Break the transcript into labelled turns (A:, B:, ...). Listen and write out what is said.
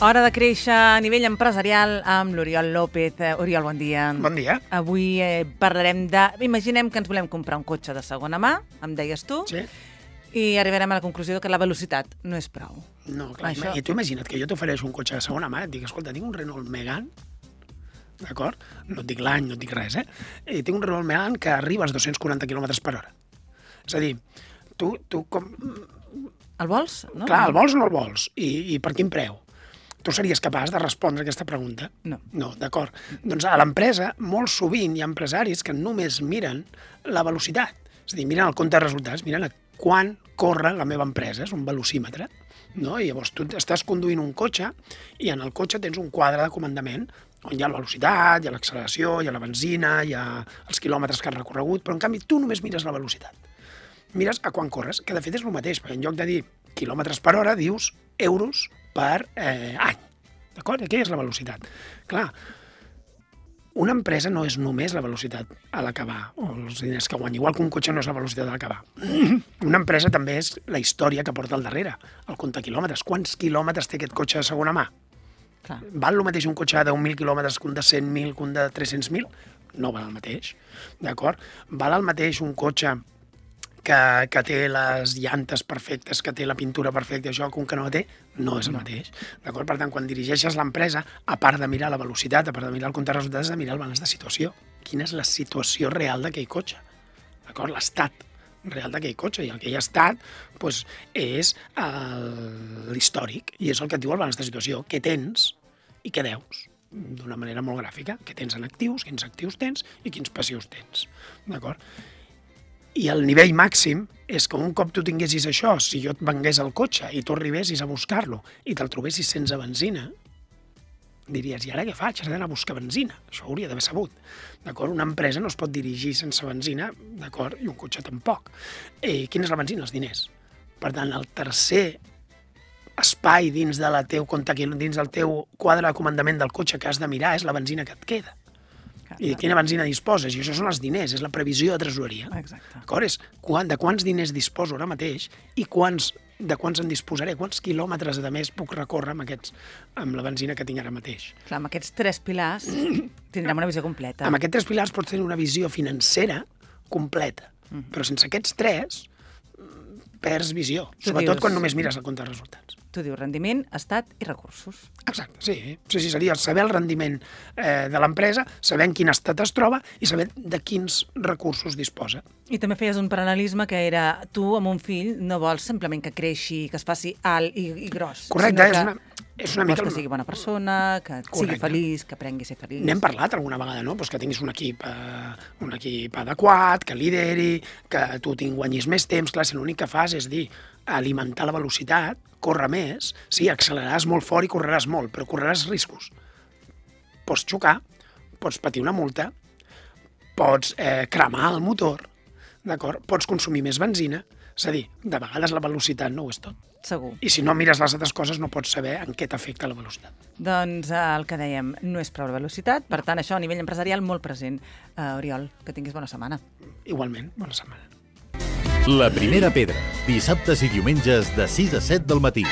A: Hora de créixer a nivell empresarial amb l'Oriol López. Eh, Oriol, bon dia.
B: Bon dia.
A: Avui eh, parlarem de... Imaginem que ens volem comprar un cotxe de segona mà, em deies tu,
B: Sí?
A: i arribarem a la conclusió que la velocitat no és prou.
B: No, clar.
A: Això-
B: I tu imagina't que jo t'ofereixo un cotxe de segona mà, et dic, escolta, tinc un Renault Megane, d'acord? No et dic l'any, no et dic res, eh? I tinc un Renault Megane que arriba als 240 km per hora. És a dir, tu, tu com...
A: El vols? No?
B: Clar, el vols o no el vols? I, I per quin preu? Tu series capaç de respondre aquesta pregunta?
A: No.
B: No, d'acord. Doncs a l'empresa, molt sovint hi ha empresaris que només miren la velocitat. És a dir, miren el compte de resultats, miren a quan corre la meva empresa, és un velocímetre. No? I llavors tu estàs conduint un cotxe i en el cotxe tens un quadre de comandament on hi ha la velocitat, hi ha l'acceleració, hi ha la benzina, hi ha els quilòmetres que has recorregut, però en canvi tu només mires la velocitat. Mires a quan corres, que de fet és el mateix, perquè en lloc de dir quilòmetres per hora, dius euros per eh, any. D'acord? Què és la velocitat? Clar, una empresa no és només la velocitat a l'acabar, o els diners que guanya, igual que un cotxe no és la velocitat a l'acabar. Una empresa també és la història que porta al darrere, el compte quilòmetres. Quants quilòmetres té aquest cotxe de segona mà?
A: Clar.
B: Val el mateix un cotxe de 10.000 quilòmetres que un de 100.000, que un de 300.000? No val el mateix, d'acord? Val el mateix un cotxe que, que té les llantes perfectes, que té la pintura perfecta, això, que un que no la té, no és el mateix. D'acord? Per tant, quan dirigeixes l'empresa, a part de mirar la velocitat, a part de mirar el compte de resultats, has de mirar el balanç de situació. Quina és la situació real d'aquell cotxe? D'acord? L'estat real d'aquell cotxe. I aquell estat doncs, és el- l'històric i és el que et diu el balanç de situació. Què tens i què deus d'una manera molt gràfica, què tens en actius, quins actius tens i quins passius tens. D'acord? I el nivell màxim és que un cop tu tinguessis això, si jo et vengués el cotxe i tu arribessis a buscar-lo i te'l trobessis sense benzina, diries, i ara què faig? Has d'anar a buscar benzina. Això ho hauria d'haver sabut. D'acord? Una empresa no es pot dirigir sense benzina, d'acord? I un cotxe tampoc. Eh, quina és la benzina? Els diners. Per tant, el tercer espai dins, de la teu dins del teu quadre de comandament del cotxe que has de mirar és la benzina que et queda. I de quina benzina disposes? I això són els diners, és la previsió de tresoreria.
A: Exacte.
B: D'acord? És quan, de quants diners disposo ara mateix i quants, de quants en disposaré, quants quilòmetres de més puc recórrer amb, aquests, amb la benzina que tinc ara mateix.
A: Clar, amb aquests tres pilars tindrem una visió completa.
B: Amb aquests tres pilars pots tenir una visió financera completa, però sense aquests tres mm, perds visió,
A: Tu
B: sobretot
A: dius-
B: quan només mires el compte de resultats.
A: Tu dius rendiment, estat i recursos.
B: Exacte, sí. Sí, sí, seria saber el rendiment eh, de l'empresa, saber en quin estat es troba i saber de quins recursos disposa.
A: I també feies un paral·lelisme que era tu amb un fill no vols simplement que creixi, que es faci alt i, i gros.
B: Correcte,
A: sinó
B: és
A: que
B: una, és una
A: vols
B: mica...
A: que sigui bona persona, que sigui
B: Correcte.
A: feliç, que aprengui a ser feliç.
B: N'hem parlat alguna vegada, no? Pues que tinguis un equip, eh, un equip adequat, que lideri, que tu tinc guanyis més temps. Clar, si l'únic que fas és dir alimentar la velocitat, córrer més, sí, acceleraràs molt fort i correràs molt, però correràs riscos. Pots xocar, pots patir una multa, pots eh, cremar el motor, d'acord? Pots consumir més benzina. És a dir, de vegades la velocitat no ho és tot.
A: Segur.
B: I si no mires les altres coses no pots saber en què t'afecta la velocitat.
A: Doncs eh, el que dèiem, no és prou la velocitat, per tant, això a nivell empresarial molt present. Uh, Oriol, que tinguis bona setmana.
B: Igualment, bona setmana.
C: La primera pedra, dissabtes i diumenges de 6 a 7 del matí.